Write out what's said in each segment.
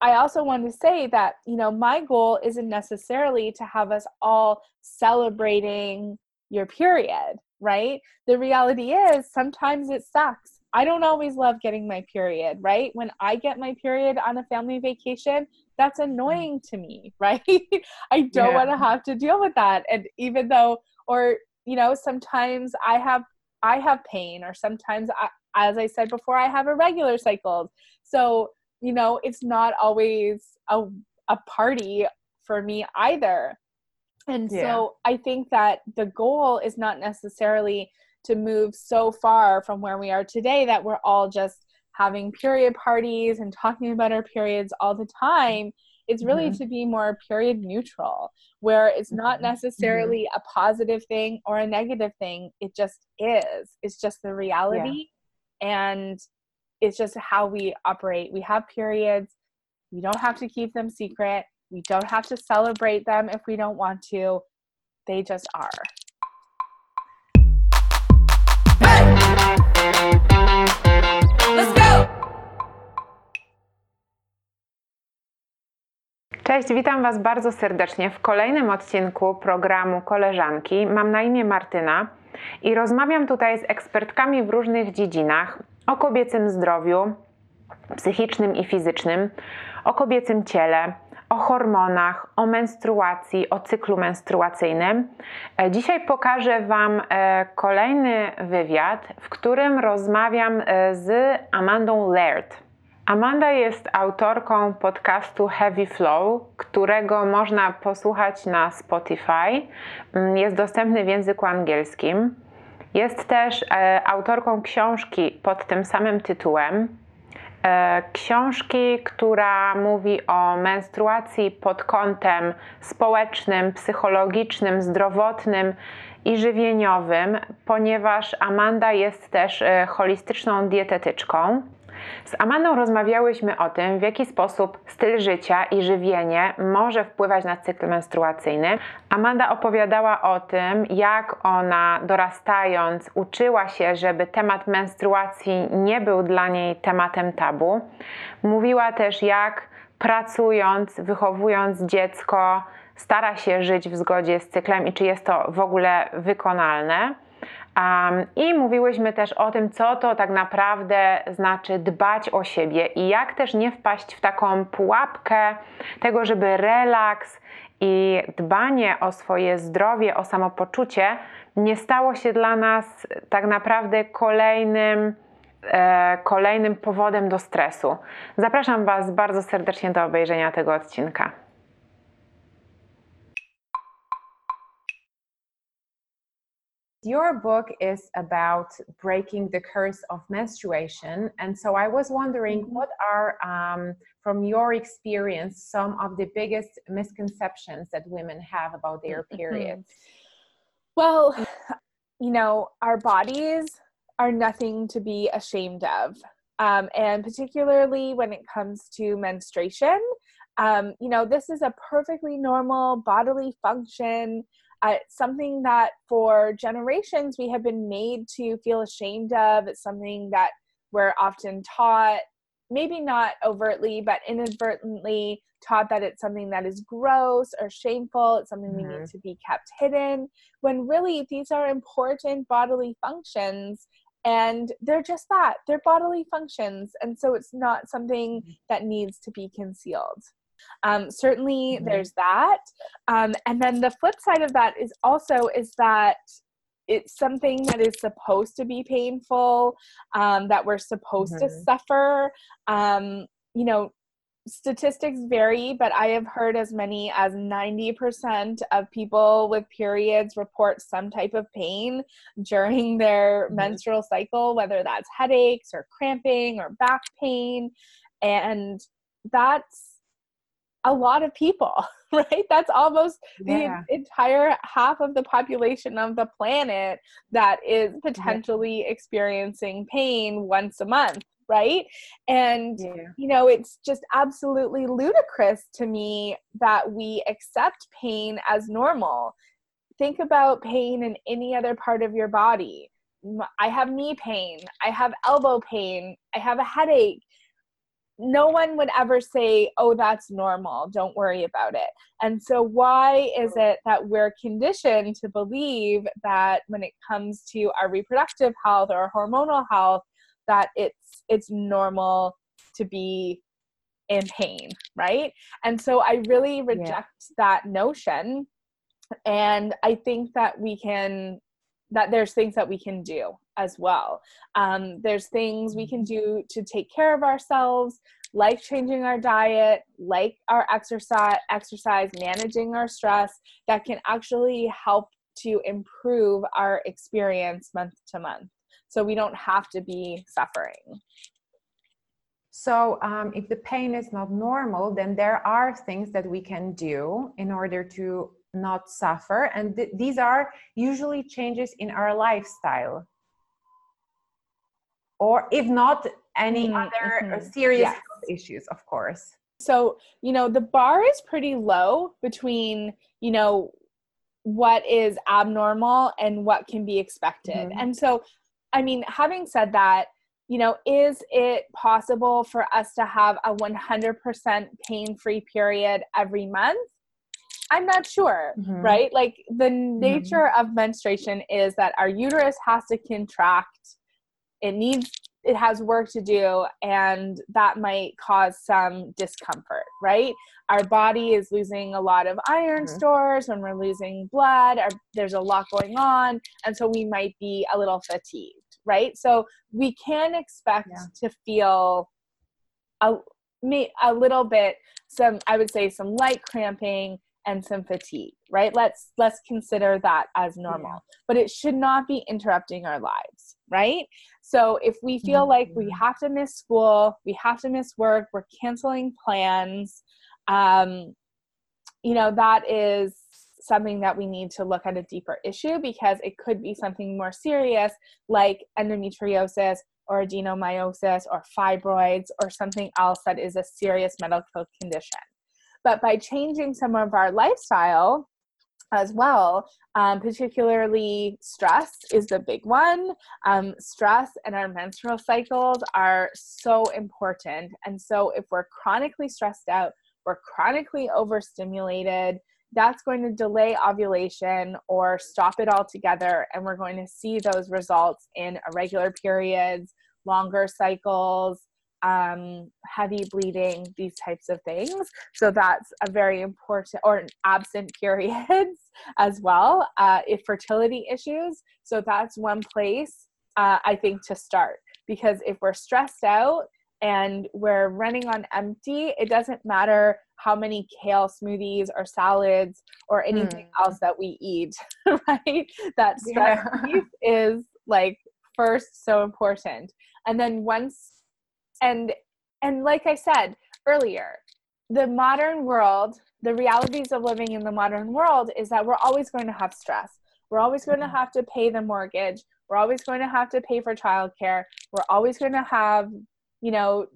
I also want to say that, you know, my goal isn't necessarily to have us all celebrating your period, right? The reality is sometimes it sucks. I don't always love getting my period, right? When I get my period on a family vacation, that's mm. annoying to me, right? I don't yeah. want to have to deal with that. And even though, or, you know, sometimes I have I have pain, or sometimes, I, as I said before, I have irregular cycles. So, you know, it's not always a, a party for me either. And yeah. so I think that the goal is not necessarily to move so far from where we are today that we're all just having period parties and talking about our periods all the time. It's really mm-hmm. to be more period neutral, where it's not mm-hmm. necessarily mm-hmm. a positive thing or a negative thing. It just is. It's just the reality. Yeah. And it's just how we operate. We have periods. We don't have to keep them secret. We don't have to celebrate them if we don't want to. They just are. Cześć, witam Was bardzo serdecznie w kolejnym odcinku programu Koleżanki. Mam na imię Martyna i rozmawiam tutaj z ekspertkami w różnych dziedzinach o kobiecym zdrowiu psychicznym i fizycznym, o kobiecym ciele, o hormonach, o menstruacji, o cyklu menstruacyjnym. E, dzisiaj pokażę Wam e, kolejny wywiad, w którym rozmawiam e, z Amandą Laird. Amanda jest autorką podcastu Heavy Flow, którego można posłuchać na Spotify. Mm, jest dostępny w języku angielskim. Jest też e, autorką książki pod tym samym tytułem. E, książki, która mówi o menstruacji pod kątem społecznym, psychologicznym, zdrowotnym i żywieniowym, ponieważ Amanda jest też e, holistyczną dietetyczką. Z Amandą rozmawiałyśmy o tym, w jaki sposób styl życia i żywienie może wpływać na cykl menstruacyjny. Amanda opowiadała o tym, jak ona dorastając uczyła się, żeby temat menstruacji nie był dla niej tematem tabu. Mówiła też, jak pracując, wychowując dziecko, stara się żyć w zgodzie z cyklem i czy jest to w ogóle wykonalne. Um, I mówiłyśmy też o tym, co to tak naprawdę znaczy dbać o siebie i jak też nie wpaść w taką pułapkę tego, żeby relaks i dbanie o swoje zdrowie, o samopoczucie nie stało się dla nas tak naprawdę kolejnym, e, kolejnym powodem do stresu. Zapraszam Was bardzo serdecznie do obejrzenia tego odcinka. Your book is about breaking the curse of menstruation. And so I was wondering mm-hmm. what are, um, from your experience, some of the biggest misconceptions that women have about their mm-hmm. periods? Well, you know, our bodies are nothing to be ashamed of. Um, and particularly when it comes to menstruation, um, you know, this is a perfectly normal bodily function uh, something that for generations we have been made to feel ashamed of. It's something that we're often taught, maybe not overtly, but inadvertently taught that it's something that is gross or shameful. It's something mm-hmm. we need mm-hmm. to be kept hidden. When really these are important bodily functions and they're just that they're bodily functions and so it's not something mm-hmm. that needs to be concealed um, certainly, mm-hmm. there's that. Um, and then the flip side of that is also is that it's something that is supposed to be painful, um, that we're supposed mm-hmm. to suffer. Um, you know, statistics vary, but I have heard as many as 90% of people with periods report some type of pain during their mm-hmm. menstrual cycle, whether that's headaches or cramping or back pain. And that's a lot of people, right? That's almost yeah. the entire half of the population of the planet that is potentially yeah. experiencing pain once a month, right? And, yeah. you know, it's just absolutely ludicrous to me that we accept pain as normal. Think about pain in any other part of your body. I have knee pain, I have elbow pain, I have a headache no one would ever say, oh, that's normal, don't worry about it. And so, why is it that we're conditioned to believe that when it comes to our reproductive health or hormonal health, that it's it's normal to be in pain, right? And so I really reject yeah. that notion. And I think that we can that there's things that we can do as well. Um, there's things we can do to take care of ourselves, like changing our diet, like our exercise, exercise, managing our stress, that can actually help to improve our experience month to month. So we don't have to be suffering. So, um, if the pain is not normal, then there are things that we can do in order to not suffer. And th- these are usually changes in our lifestyle. Or if not, any mm-hmm. other mm-hmm. serious yes. issues, of course. So, you know, the bar is pretty low between, you know, what is abnormal and what can be expected. Mm-hmm. And so, I mean, having said that, you know, is it possible for us to have a 100% pain free period every month? I'm not sure, mm-hmm. right? Like the mm-hmm. nature of menstruation is that our uterus has to contract. It needs it has work to do and that might cause some discomfort, right? Our body is losing a lot of iron mm-hmm. stores when we're losing blood, our, there's a lot going on and so we might be a little fatigued, right? So we can expect yeah. to feel a a little bit some I would say some light cramping and some fatigue right let's let's consider that as normal yeah. but it should not be interrupting our lives right so if we feel mm-hmm. like we have to miss school we have to miss work we're canceling plans um you know that is something that we need to look at a deeper issue because it could be something more serious like endometriosis or adenomyosis or fibroids or something else that is a serious medical condition but by changing some of our lifestyle as well, um, particularly stress is the big one. Um, stress and our menstrual cycles are so important. And so, if we're chronically stressed out, we're chronically overstimulated, that's going to delay ovulation or stop it altogether. And we're going to see those results in irregular periods, longer cycles, um, heavy bleeding, these types of things. So that's a very important, or absent periods as well, uh, if fertility issues. So that's one place uh, I think to start because if we're stressed out and we're running on empty, it doesn't matter how many kale smoothies or salads or anything mm. else that we eat, right? That stress yeah. is like first so important. And then once and and like i said earlier the modern world the realities of living in the modern world is that we're always going to have stress. We're always going to mm-hmm. have to pay the mortgage. We're always going to have to pay for childcare. We're always going to have you know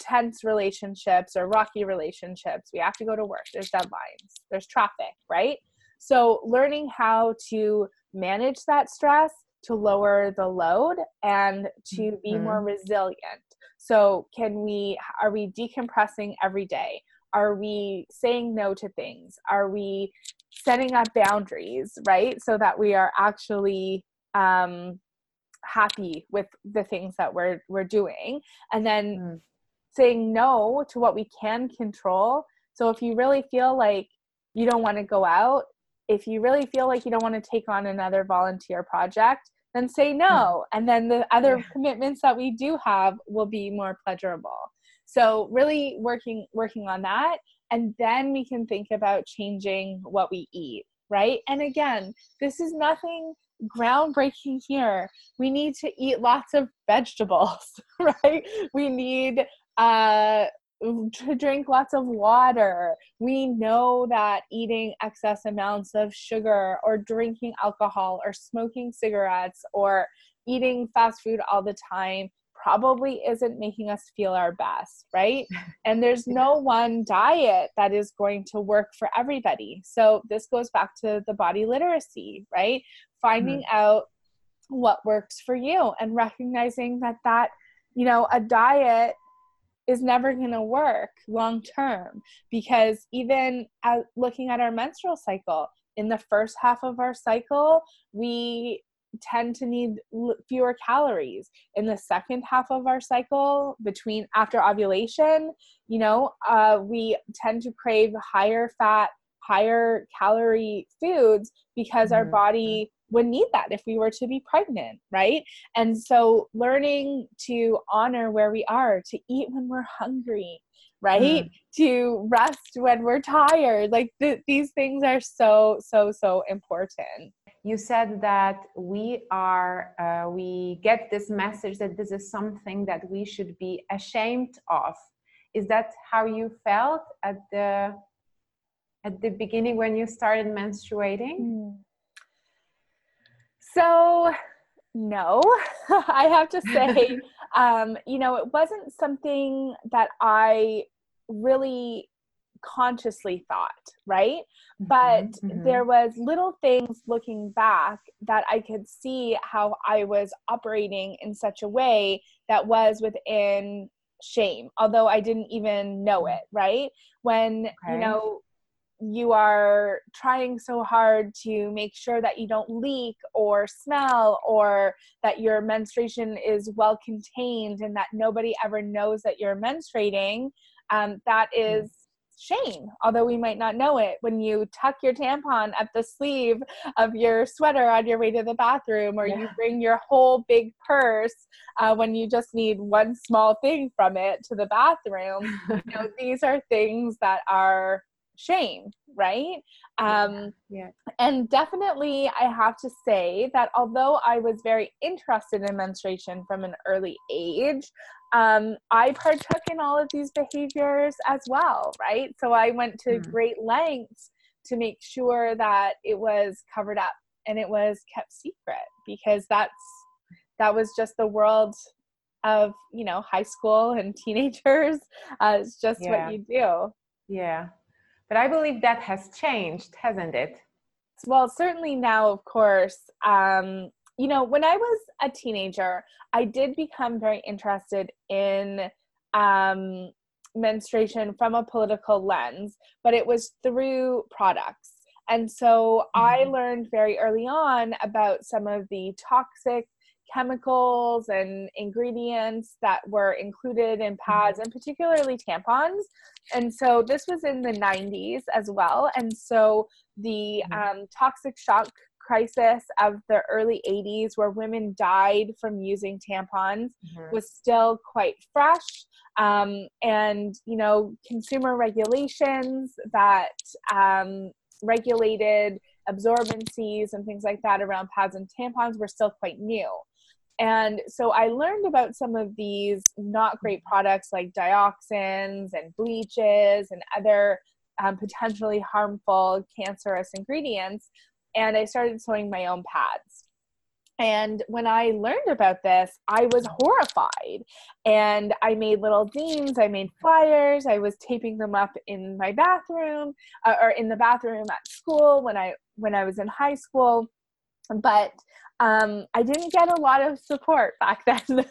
tense relationships or rocky relationships. We have to go to work. There's deadlines. There's traffic right? So learning how to manage that stress to lower the load and to be mm-hmm. more resilient so, can we, are we decompressing every day? Are we saying no to things? Are we setting up boundaries, right? So that we are actually um, happy with the things that we're, we're doing. And then mm. saying no to what we can control. So, if you really feel like you don't want to go out, if you really feel like you don't want to take on another volunteer project, then say hmm. no and then the other commitments that we do have will be more pleasurable. So really working working on that. And then we can think about changing what we eat right? And again this is nothing groundbreaking here. We need to eat lots of vegetables right? We need uh to drink lots of water. We know that eating excess amounts of sugar or drinking alcohol or smoking cigarettes or eating fast food all the time probably isn't making us feel our best, right? And there's no one diet that is going to work for everybody. So this goes back to the body literacy, right? Finding mm-hmm. out what works for you and recognizing that that, you know, a diet is never going to work long term because even at looking at our menstrual cycle in the first half of our cycle we tend to need fewer calories in the second half of our cycle between after ovulation you know uh, we tend to crave higher fat higher calorie foods because mm-hmm. our body would need that if we were to be pregnant, right? And so learning to honor where we are, to eat when we're hungry, right? Mm. To rest when we're tired. Like th- these things are so, so, so important. You said that we are, uh, we get this message that this is something that we should be ashamed of. Is that how you felt at the at the beginning when you started menstruating? Mm. So, no, I have to say, um, you know, it wasn't something that I really consciously thought, right? Mm-hmm, but mm-hmm. there was little things looking back that I could see how I was operating in such a way that was within shame, although I didn't even know it, right? When, okay. you know, you are trying so hard to make sure that you don't leak or smell or that your menstruation is well contained and that nobody ever knows that you're menstruating um, that hmm. shame although we might not know it when you tuck your tampon at the sleeve of your sweater on your way to the bathroom or yeah. you bring your whole big purse uh, when you just need one small thing from it to the bathroom you know these are things that are shame right um yeah. and definitely i have to say that although i was very interested in menstruation from an early age um i partook in all of these behaviors as well right so i went to mm. great lengths to make sure that it was covered up and it was kept secret because that's that was just the world of you know high school and teenagers uh, it's just yeah. what you do yeah but I believe that has changed, hasn't it? Well, certainly now, of course. Um, you know, when I was a teenager, I did become very interested in um, menstruation from a political lens, but it was through products. And so mm-hmm. I learned very early on about some of the toxic chemicals and ingredients that were included in mm-hmm. pads and particularly tampons. And so this was in the 90s as well. And so the mm-hmm. um, toxic shock crisis of the early 80s, where women died from using tampons, mm-hmm. was still quite fresh. Um, and, you know, consumer regulations that um, regulated absorbencies and things like that around pads and tampons were still quite new. And so I learned about some of these not great products like dioxins and bleaches and other um, potentially harmful cancerous ingredients. And I started sewing my own pads. And when I learned about this, I was horrified. And I made little zines, I made flyers, I was taping them up in my bathroom uh, or in the bathroom at school when I when I was in high school. But um, I didn't get a lot of support back then.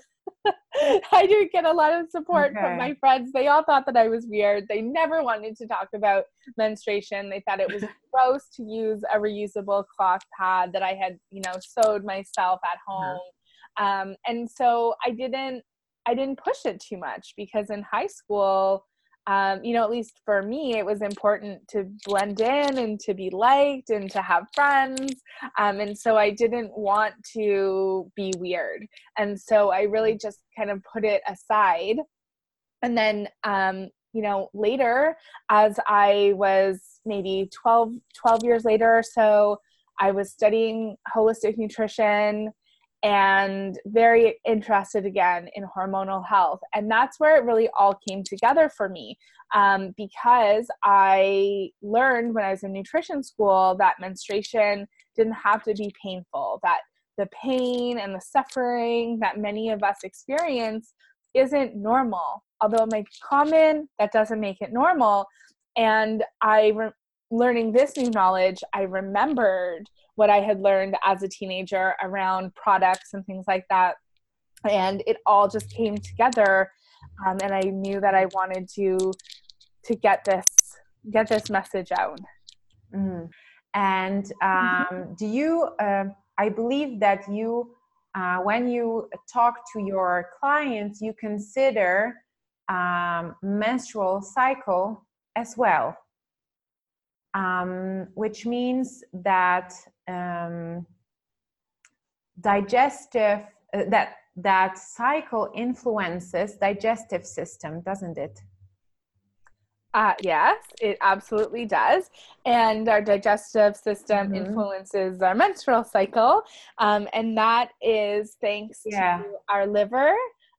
I didn't get a lot of support okay. from my friends. They all thought that I was weird. They never wanted to talk about menstruation. They thought it was gross to use a reusable cloth pad that I had, you know, sewed myself at uh-huh. home. Um, and so I didn't I didn't push it too much because in high school, um, you know, at least for me, it was important to blend in and to be liked and to have friends. Um, and so I didn't want to be weird. And so I really just kind of put it aside. And then, um, you know, later, as I was maybe 12, 12 years later or so, I was studying holistic nutrition and very interested again in hormonal health. And that's where it really all came together for me um, because I learned when I was in nutrition school that menstruation didn't have to be painful, that the pain and the suffering that many of us experience isn't normal. Although it may be common, that doesn't make it normal. And I, re- learning this new knowledge, I remembered what I had learned as a teenager around products and things like that. And it all just came together. um, and I knew that I wanted to to get this get this message out. Mm-hmm. And mm-hmm. um, do you? Uh, I believe that you, uh, when you talk to your clients, you consider um, menstrual cycle as well, um, which means that um, digestive uh, that that cycle influences digestive system, doesn't it? Uh, yes, it absolutely does. And our digestive system mm-hmm. influences our menstrual cycle. Um, and that is thanks yeah. to our liver,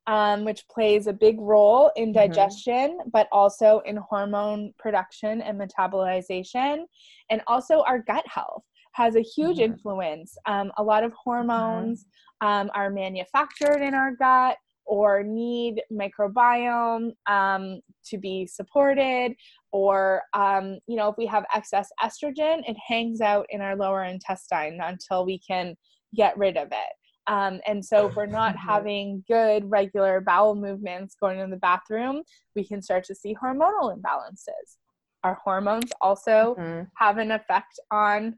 um, which plays a big role in mm-hmm. digestion, mm-hmm. but also in hormone production and metabolization, and also our gut health has a huge mm-hmm. influence. Um, a lot of mm-hmm. hormones um, are manufactured in our gut or need microbiome um, to be supported or um, you know if we have excess estrogen it hangs out in our lower intestine until we can get rid of it um, and so if we're not mm-hmm. having good regular bowel movements going to the bathroom we can start to see hormonal imbalances our hormones also mm-hmm. have an effect on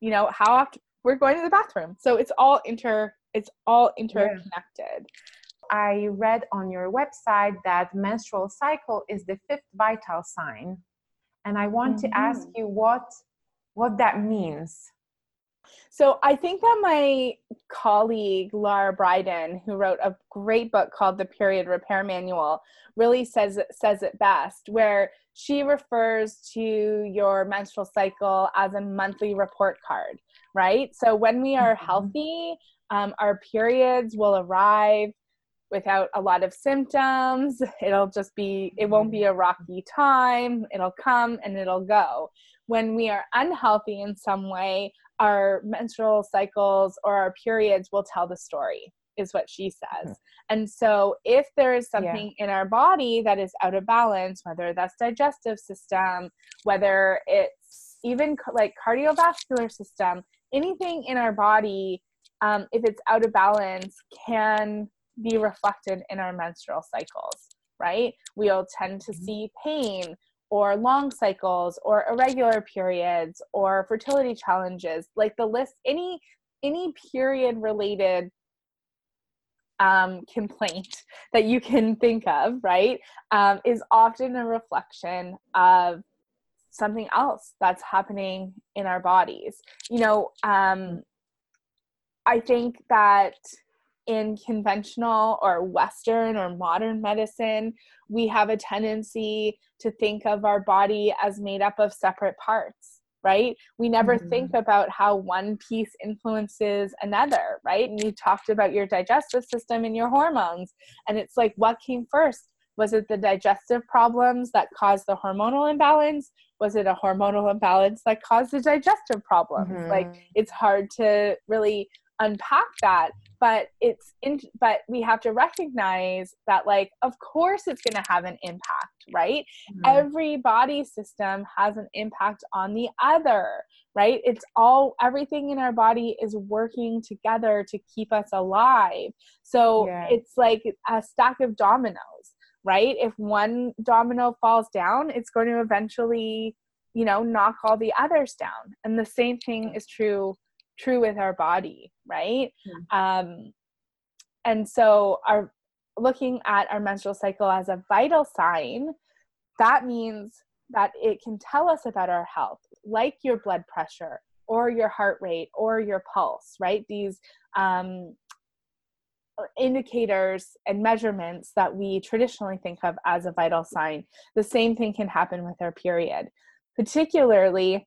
you know how often we're going to the bathroom so it's all inter it's all interconnected yeah. i read on your website that menstrual cycle is the fifth vital sign and i want mm-hmm. to ask you what what that means so I think that my colleague Lara Briden, who wrote a great book called The Period Repair Manual, really says says it best, where she refers to your menstrual cycle as a monthly report card, right? So when we are mm-hmm. healthy, um, our periods will arrive without a lot of symptoms. It'll just be, it won't be a rocky time. It'll come and it'll go. When we are unhealthy in some way, our menstrual cycles or our periods will tell the story is what she says. Mm-hmm. And so if there is something yeah. in our body that is out of balance, whether that's digestive system, whether it's even like cardiovascular system, anything in our body, um, if it's out of balance, can be reflected in our menstrual cycles, right? We'll tend to mm-hmm. see pain or long cycles or irregular periods or fertility challenges like the list any any period related um, complaint that you can think of right um, is often a reflection of something else that's happening in our bodies. You know um, i think that in conventional or Western or modern medicine, we have a tendency to think of our body as made up of separate parts, right? We never mm-hmm. think about how one piece influences another, right? And you talked about your digestive system and your hormones. And it's like, what came first? Was it the digestive problems that caused the hormonal imbalance? Was it a hormonal imbalance that caused the digestive problems? Mm-hmm. Like, it's hard to really unpack that but it's in but we have to recognize that like of course it's going to have an impact right? Mm-hmm. every body system has an impact on the other right? It's all everything in our body is working together to keep us alive. So yeah. it's like a stack of dominoes right? If one domino falls down it's going to eventually you know knock all the others down. And the same thing is true true with our body right? Mm-hmm. um and so our looking at our menstrual cycle as a vital sign that means that it can tell us about our health like your blood pressure or your heart rate or your pulse right? These um, indicators and measurements that we traditionally think of as a vital sign the same thing can happen with our period. Particularly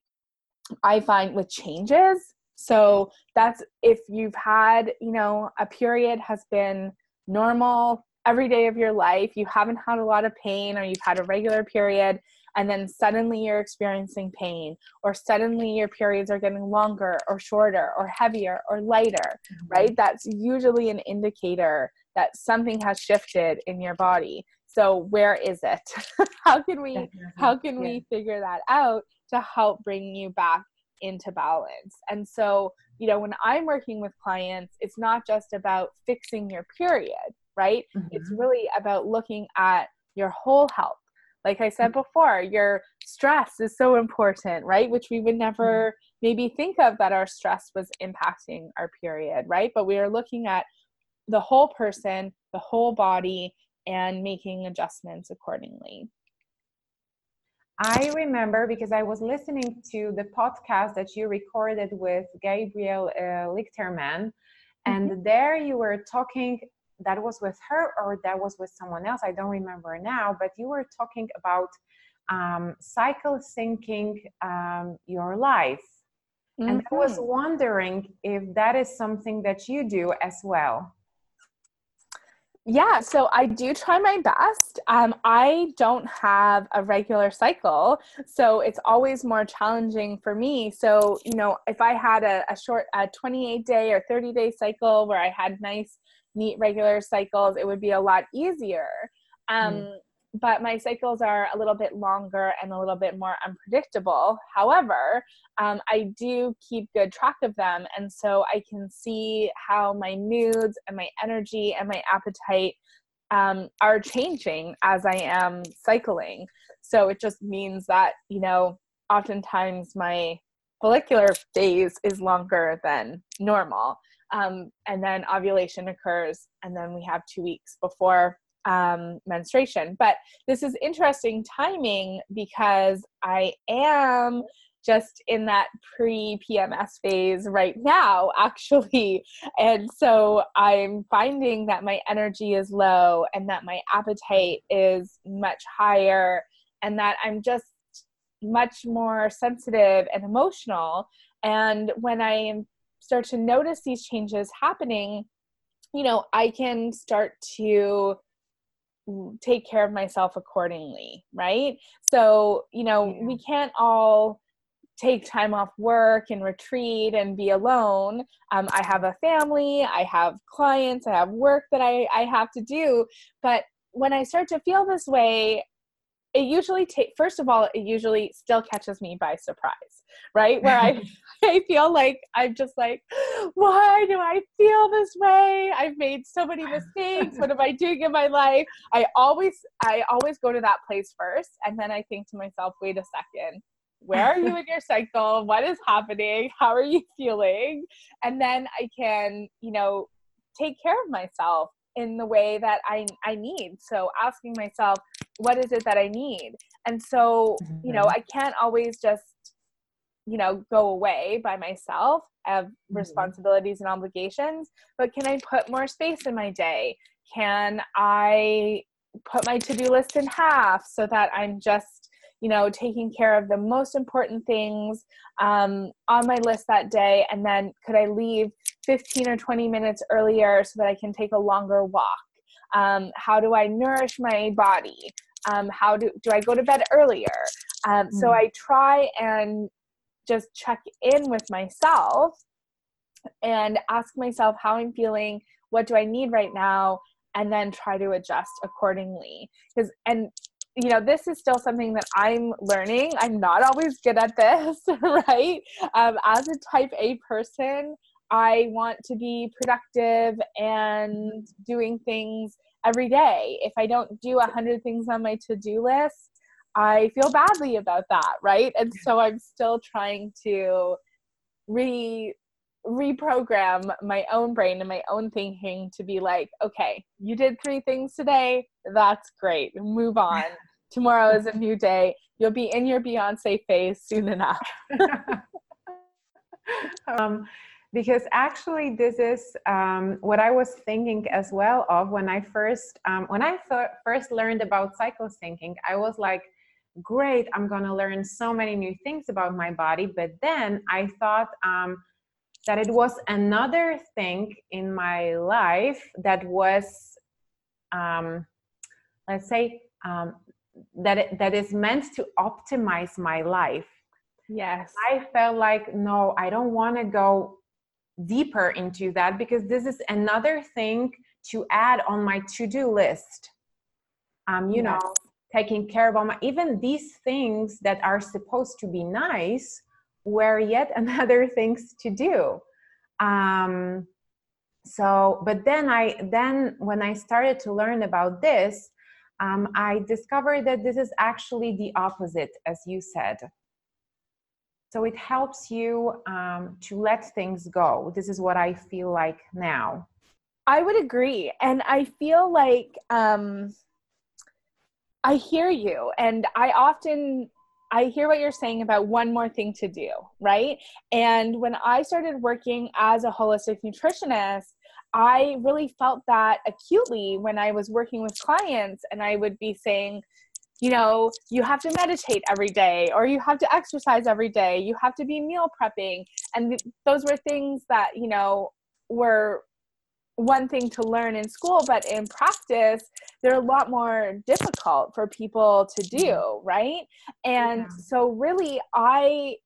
i find with changes so that's if you've had, you know, a period has been normal every day of your life, you haven't had a lot of pain, or you've had a regular period, and then suddenly you're experiencing pain, or suddenly your periods are getting longer, or shorter, or heavier, or lighter, mm-hmm. right? That's usually an indicator that something has shifted in your body. So where is it? how can we how can yeah. we figure that out to help bring you back into balance. And so, you know, when I'm working with clients, it's not just about fixing your period, right? Mm-hmm. It's really about looking at your whole health. Like I said before, your stress is so important, right? Which we would never mm-hmm. maybe think of that our stress was impacting our period, right? But we are looking at the whole person, the whole body, and making adjustments accordingly. I remember because I was listening to the podcast that you recorded with Gabrielle uh, Lichterman, and mm-hmm. there you were talking. That was with her, or that was with someone else. I don't remember now, but you were talking about um, cycle syncing um, your life. Mm-hmm. And I was mm-hmm. wondering if that is something that you do as well. Yeah, so I do try my best. Um, I don't have a regular cycle, so it's always more challenging for me. So, you know, if I had a, a short, a 28 day or 30 day cycle where I had nice, neat, regular cycles, it would be a lot easier. Um, mm but my cycles are a little bit longer and a little bit more unpredictable. However, um, I do keep good track of them, and so I can see how my moods and my energy and my appetite um, are changing as I am cycling. So it just means that, you know, oftentimes my follicular phase is longer than normal. Um, and then ovulation occurs, and then we have two weeks before um, menstruation. But this is interesting timing because I am just in that pre PMS phase right now, actually. And so I'm finding that my energy is low and that my appetite is much higher and that I'm just much more sensitive and emotional. And when I start to notice these changes happening, you know, I can start to take care of myself accordingly, right? So, you know, yeah. we can't all take time off work and retreat and be alone. Um, I have a family, I have clients, I have work that I, I have to do. But when I start to feel this way, it usually take first of all it usually still catches me by surprise right where i i feel like i'm just like why do i feel this way? I've made so many mistakes. What am i doing in my life? I always i always go to that place first and then i think to myself wait a second. Where are you in your cycle? What is happening? How are you feeling? And then i can you know take care of myself in the way that I, I need. So asking myself, what is it that I need? And so, you know, mm-hmm. I can't always just, you know, go away by myself. I have mm-hmm. responsibilities and obligations, but can I put more space in my day? Can I put my to do list in half so that I'm just you know, taking care of the most important things um, on my list that day. And then could I leave 15 or 20 minutes earlier so that I can take a longer walk? Um, how do I nourish my body? Um, how do, do I go to bed earlier? Um, mm. So I try and just check in with myself and ask myself how I'm feeling, what do I need right now, and then try to adjust accordingly. Because and you know this is still something that i'm learning. I'm not always good at this right? Um, as a type a person i want to be productive and doing things every day. If i don't do a hundred things on my to-do list i feel badly about that right and so i'm still trying to re reprogram my own brain and my own thinking to be like, okay, you did three things today. That's great. Move on. Tomorrow is a new day. You'll be in your Beyonce phase soon enough. um, because actually, this is um, what I was thinking as well of when I first um, when I th- first learned about cycle syncing. I was like, great, I'm gonna learn so many new things about my body. But then I thought um, that it was another thing in my life that was, um, let's say, um, that it, that is meant to optimize my life. Yes. I felt like no, I don't want to go deeper into that because this is another thing to add on my to-do list. Um, you yes. know, taking care of my even these things that are supposed to be nice were yet another things to do. Um, so, but then I then when I started to learn about this, um, I discovered that this is actually the opposite, as you said. So it helps you um, to let things go. This is what I feel like now. I would agree. And I feel like um, I hear you. And I often I hear what you're saying about one more thing to do, right? And when I started working as a holistic nutritionist, I really felt that acutely when I was working with clients and I would be saying, you know, you have to meditate every day or you have to exercise every day, you have to be meal prepping. And th- those were things that, you know, were one thing to learn in school, but in practice, they're a lot more difficult for people to do, mm-hmm. right? And yeah. so, really, I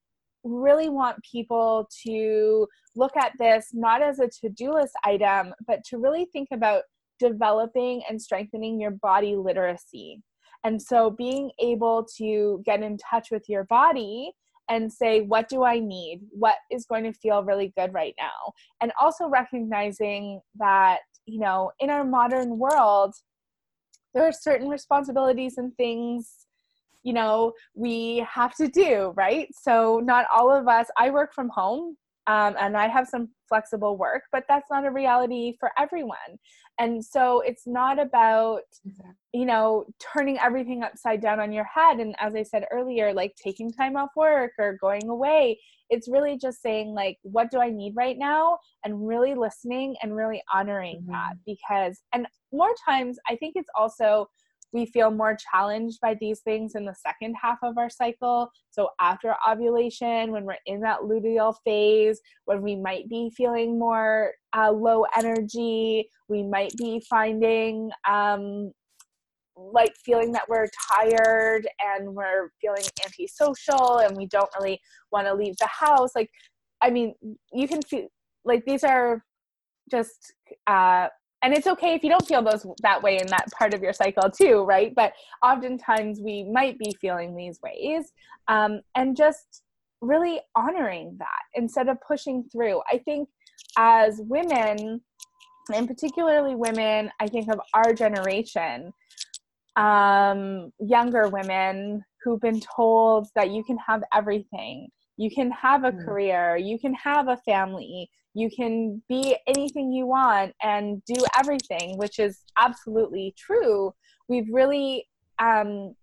really want people to look at this not as a to do list item, but to really think about developing and strengthening your body literacy. And so, being able to get in touch with your body and say, What do I need? What is going to feel really good right now? And also recognizing that, you know, in our modern world, there are certain responsibilities and things you know we have to do right so not all of us i work from home um, and i have some flexible work but that's not a reality for everyone. And so it's not about you know turning everything upside down on your head. And as i said earlier like taking time off work or going away it's really just saying like what do i need right now? And really listening and really honoring mm-hmm. that because and more times i think it's also we feel more challenged by these things in the second half of our cycle. So, after ovulation, when we're in that luteal phase, when we might be feeling more uh, low energy, we might be finding um, like feeling that we're tired and we're feeling antisocial and we don't really want to leave the house. Like, I mean, you can feel like these are just uh, and it's okay if you don't feel those that way in that part of your cycle too right? But oftentimes we might be feeling these ways um, and just really honoring that instead of pushing through. I think as women and particularly women i think of our generation um, younger women who've been told that you can have everything you can have a mm. career you can have a family you can be anything you want and do everything which is absolutely true we've really um,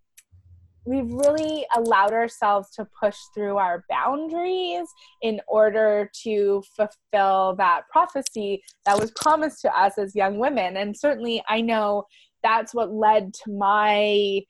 we've really allowed ourselves to push through our boundaries in order to fulfill that prophecy that was promised to us as young women and certainly i know that's what led to my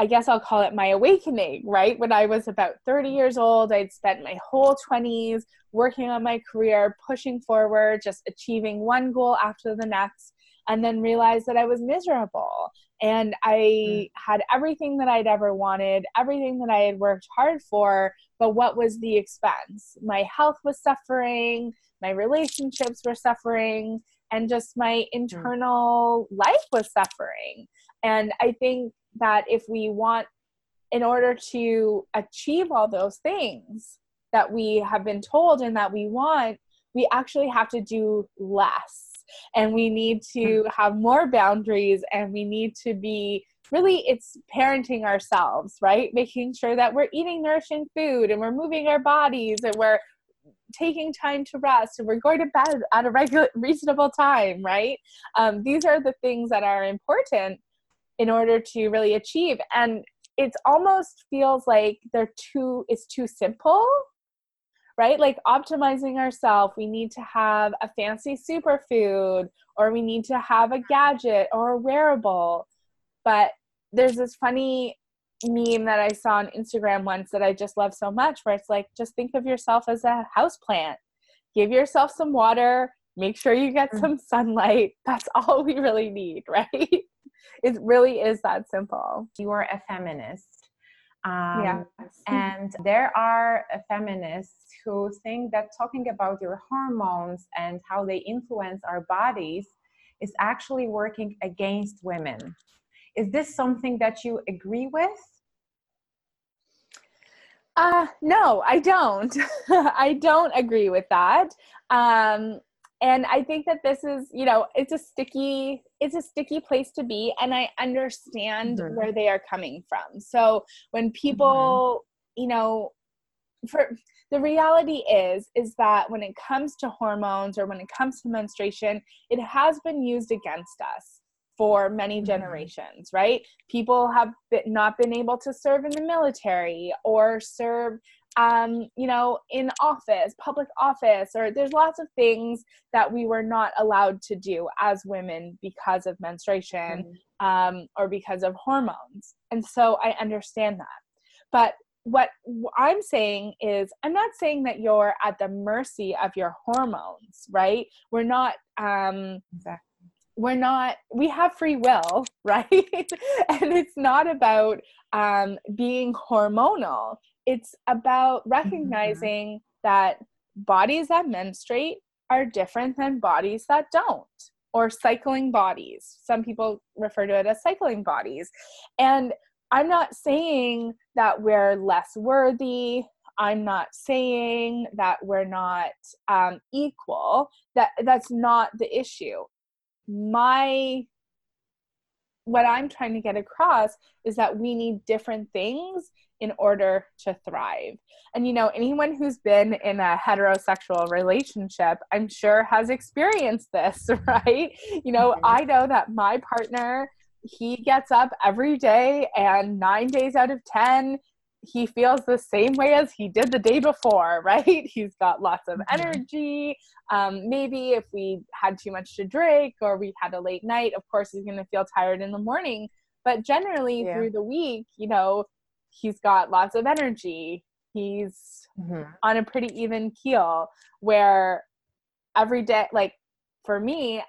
I guess I'll call it my awakening, right? When I was about 30 years old, I'd spent my whole 20s working on my career, pushing forward, just achieving one goal after the next, and then realized that I was miserable. And I mm. had everything that I'd ever wanted, everything that I had worked hard for, but what was the expense? My health was suffering, my relationships were suffering, and just my mm. internal mm. life was suffering. And I think that if we want in order to achieve all those things that we have been told and that we want we actually have to do less. And we need to hmm. have more boundaries and we need to be really it's parenting ourselves right? Making sure that we're eating nourishing food and we're moving our bodies and we're taking time to rest and we're going to bed at a regular reasonable time right? Um, these are the things that are important in order to really achieve. And it almost feels like they're too it's too simple right? Like optimizing ourselves we need to have a fancy superfood or we need to have a gadget or a wearable. But there's this funny meme that i saw on instagram once that i just love so much where it's like just think of yourself as a house plant give yourself some water make sure you get mm. some sunlight. That's all we really need right it really is that simple. You are a feminist. Um, yeah. And there are feminists who think that talking about your hormones and how they influence our bodies is actually working against women. Is this something that you agree with? Uh, no, I don't. I don't agree with that. Um, and I think that this is, you know, it's a sticky, it's a sticky place to be, and I understand mm-hmm. where they are coming from. So when people, mm-hmm. you know, for the reality is is that when it comes to hormones or when it comes to menstruation it has been used against us for many mm-hmm. generations right people have been, not been able to serve in the military or serve um, you know in office public office or there's lots of things that we were not allowed to do as women because of menstruation mm-hmm. um, or because of hormones and so i understand that but what I'm saying is, I'm not saying that you're at the mercy of your hormones, right? We're not, um, exactly. we're not, we have free will, right? and it's not about um, being hormonal, it's about mm-hmm. recognizing mm-hmm. that bodies that menstruate are different than bodies that don't or cycling bodies. Some people refer to it as cycling bodies. And I'm not saying that we're less worthy. I'm not saying that we're not um, equal. That that's not the issue. My what I'm trying to get across is that we need different things in order to thrive. And you know, anyone who's been in a heterosexual relationship, I'm sure has experienced this, right? You know, mm-hmm. I know that my partner he gets up every day and nine days out of ten he feels the same way as he did the day before right he's got lots of mm-hmm. energy um, maybe if we had too much to drink or we had a late night of course he's going to feel tired in the morning but generally yeah. through the week you know he's got lots of energy he's mm-hmm. on a pretty even keel where every day like for me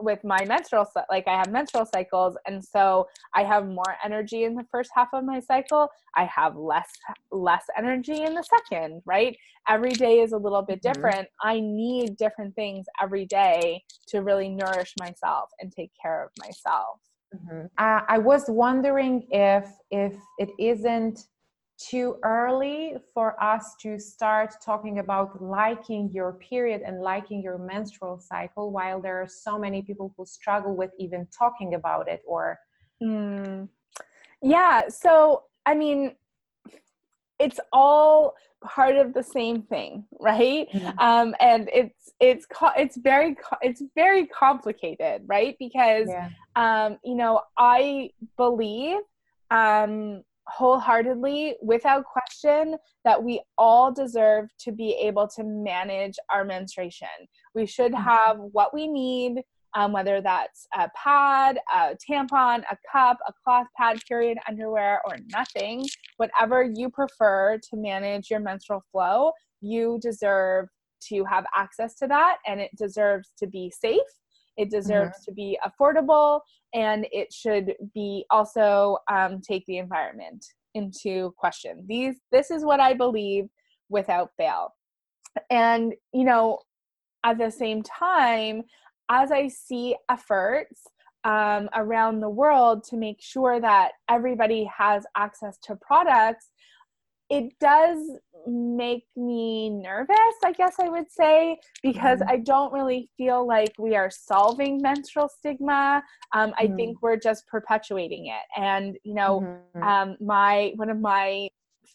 with my menstrual like I have menstrual cycles and so I have more energy in the first half of my cycle I have less less energy in the second right every day is a little bit mm-hmm. different mm-hmm. I need different things every day to really nourish myself and take care of myself mm-hmm. uh, I was wondering if if it isn't too early for us to start talking about liking your period and liking your menstrual cycle while there are so many people who struggle with even talking about it or mm. yeah so i mean it's all part of the same thing right mm-hmm. um, and it's it's it's very it's very complicated right because yeah. um, you know i believe um, wholeheartedly, without question, that we all deserve to be able to manage our menstruation. We should mm-hmm. have what we need, um, whether that's a pad, a tampon, a cup, a cloth pad, period underwear, or nothing, whatever you prefer to manage your menstrual flow, you deserve to have access to that and it deserves to be safe it deserves mm-hmm. to be affordable and it should be also um, take the environment into question. These this is what I believe without fail. And you know, at the same time, as I see efforts um, around the world to make sure that everybody has access to products, it does make me nervous, I guess I would say, because mm-hmm. I don't really feel like we are solving menstrual stigma. Um, mm-hmm. I think we're just perpetuating it. And, you know, mm-hmm. um, my one of my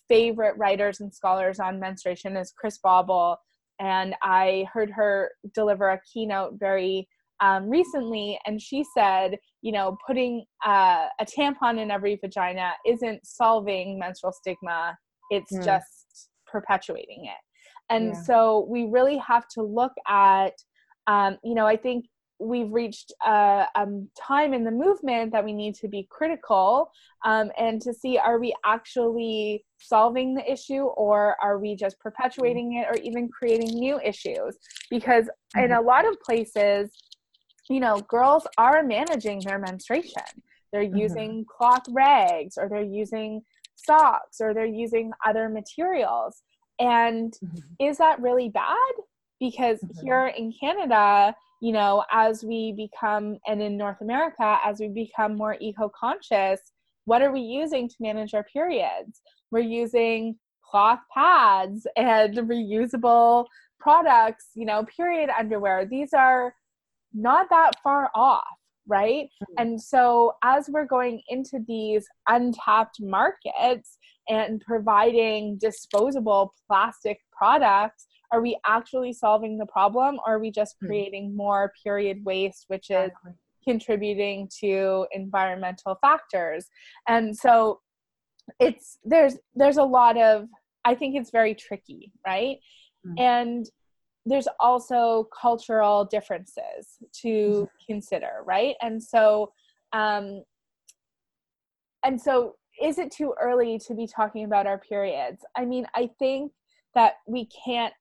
favorite writers and scholars on menstruation is Chris Bobel. And I heard her deliver a keynote very um, recently, and she said, you know, putting uh, a tampon in every vagina isn't solving menstrual stigma it's mm. just perpetuating it and yeah. so we really have to look at um, you know i think we've reached a, a, time in the movement that we need to be critical um, and to see are we actually solving the issue or are we just perpetuating it or even creating new issues because mm-hmm. in a lot of places you know girls are managing their menstruation they're mm-hmm. using cloth rags or they're using socks or they're using other materials. And mm-hmm. is that really bad? Because mm-hmm. here in Canada, you know, as we become, and in North America, as we become more eco conscious, what are we using to manage our periods? We're using cloth pads and reusable products, you know, period underwear. These are not that far off, right? Mm-hmm. And so as we're going into these untapped markets and providing disposable plastic products, are we actually solving the problem or are we just hmm. creating more period waste, which is contributing to environmental factors? And so it's there's there's a lot of I think it's very tricky, right? Mm-hmm. And there's also cultural differences to mm-hmm. consider, right? And so um and so is it too early to be talking about our periods? I mean, I think that we can't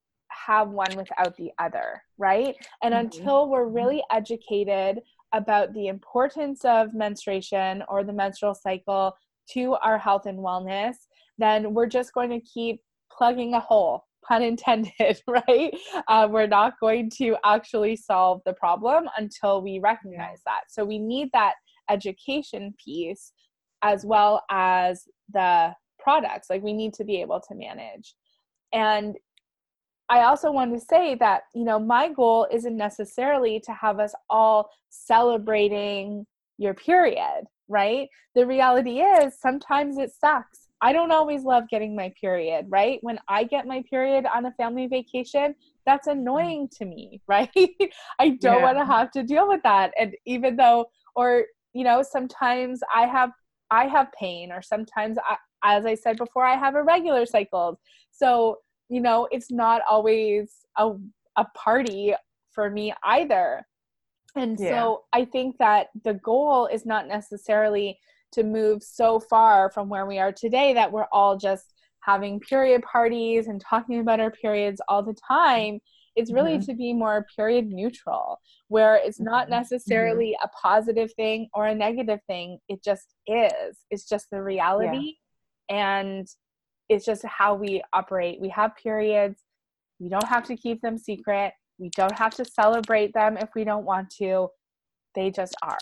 have one without the other, right? And mm-hmm. until we're really educated about the importance of menstruation or the menstrual cycle to our health and wellness, then we're just going to keep plugging a hole, pun intended, right? Uh, we're not going to actually solve the problem until we recognize that. So we need that education piece as well as the products. Like we need to be able to manage. And I also want to say that, you know, my goal isn't necessarily to have us all celebrating your period, right? The reality is sometimes it sucks. I don't always love getting my period, right? When I get my period on a family vacation, that's annoying to me, right? I don't yeah. want to have to deal with that. And even though, or, you know, sometimes I have I have pain or sometimes I, as I said before, I have irregular cycles. So you know it's not always a, a party for me either and yeah. so i think that the goal is not necessarily to move so far from where we are today that we're all just having period parties and talking about our periods all the time it's really mm-hmm. to be more period neutral where it's not mm-hmm. necessarily mm-hmm. a positive thing or a negative thing it just is it's just the reality yeah. and it's just how we operate. We have periods. We don't have to keep them secret. We don't have to celebrate them if we don't want to. They just are.